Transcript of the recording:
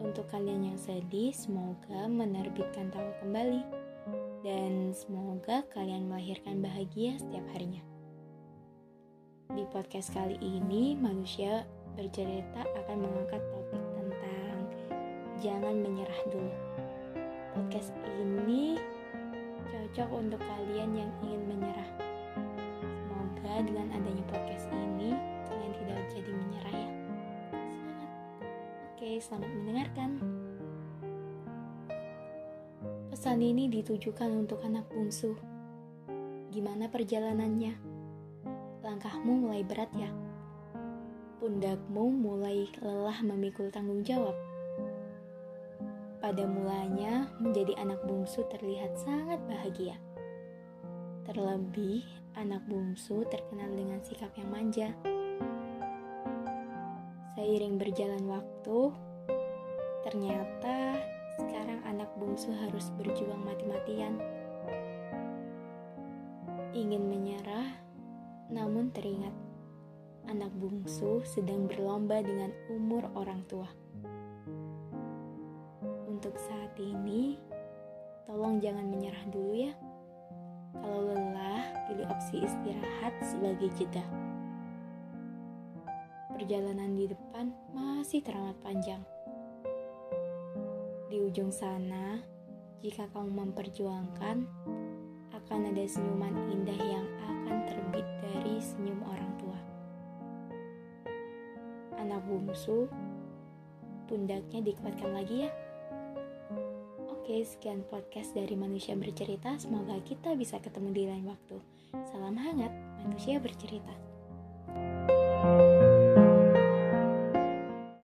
Untuk kalian yang sedih, semoga menerbitkan tawa kembali dan semoga kalian melahirkan bahagia setiap harinya. Di podcast kali ini, manusia bercerita akan mengangkat topik tentang jangan menyerah dulu. Podcast ini cocok untuk kalian yang ingin menyerah. Semoga dengan adanya podcast Selamat mendengarkan. Pesan ini ditujukan untuk anak bungsu. Gimana perjalanannya? Langkahmu mulai berat ya? Pundakmu mulai lelah memikul tanggung jawab. Pada mulanya, menjadi anak bungsu terlihat sangat bahagia. Terlebih, anak bungsu terkenal dengan sikap yang manja. Seiring berjalan waktu, ternyata sekarang anak bungsu harus berjuang mati-matian. Ingin menyerah, namun teringat anak bungsu sedang berlomba dengan umur orang tua. Untuk saat ini, tolong jangan menyerah dulu ya. Kalau lelah, pilih opsi istirahat sebagai jeda. Perjalanan di depan masih teramat panjang di ujung sana, jika kamu memperjuangkan, akan ada senyuman indah yang akan terbit dari senyum orang tua. Anak bungsu, pundaknya dikuatkan lagi ya. Oke, sekian podcast dari Manusia Bercerita. Semoga kita bisa ketemu di lain waktu. Salam hangat, Manusia Bercerita. thank you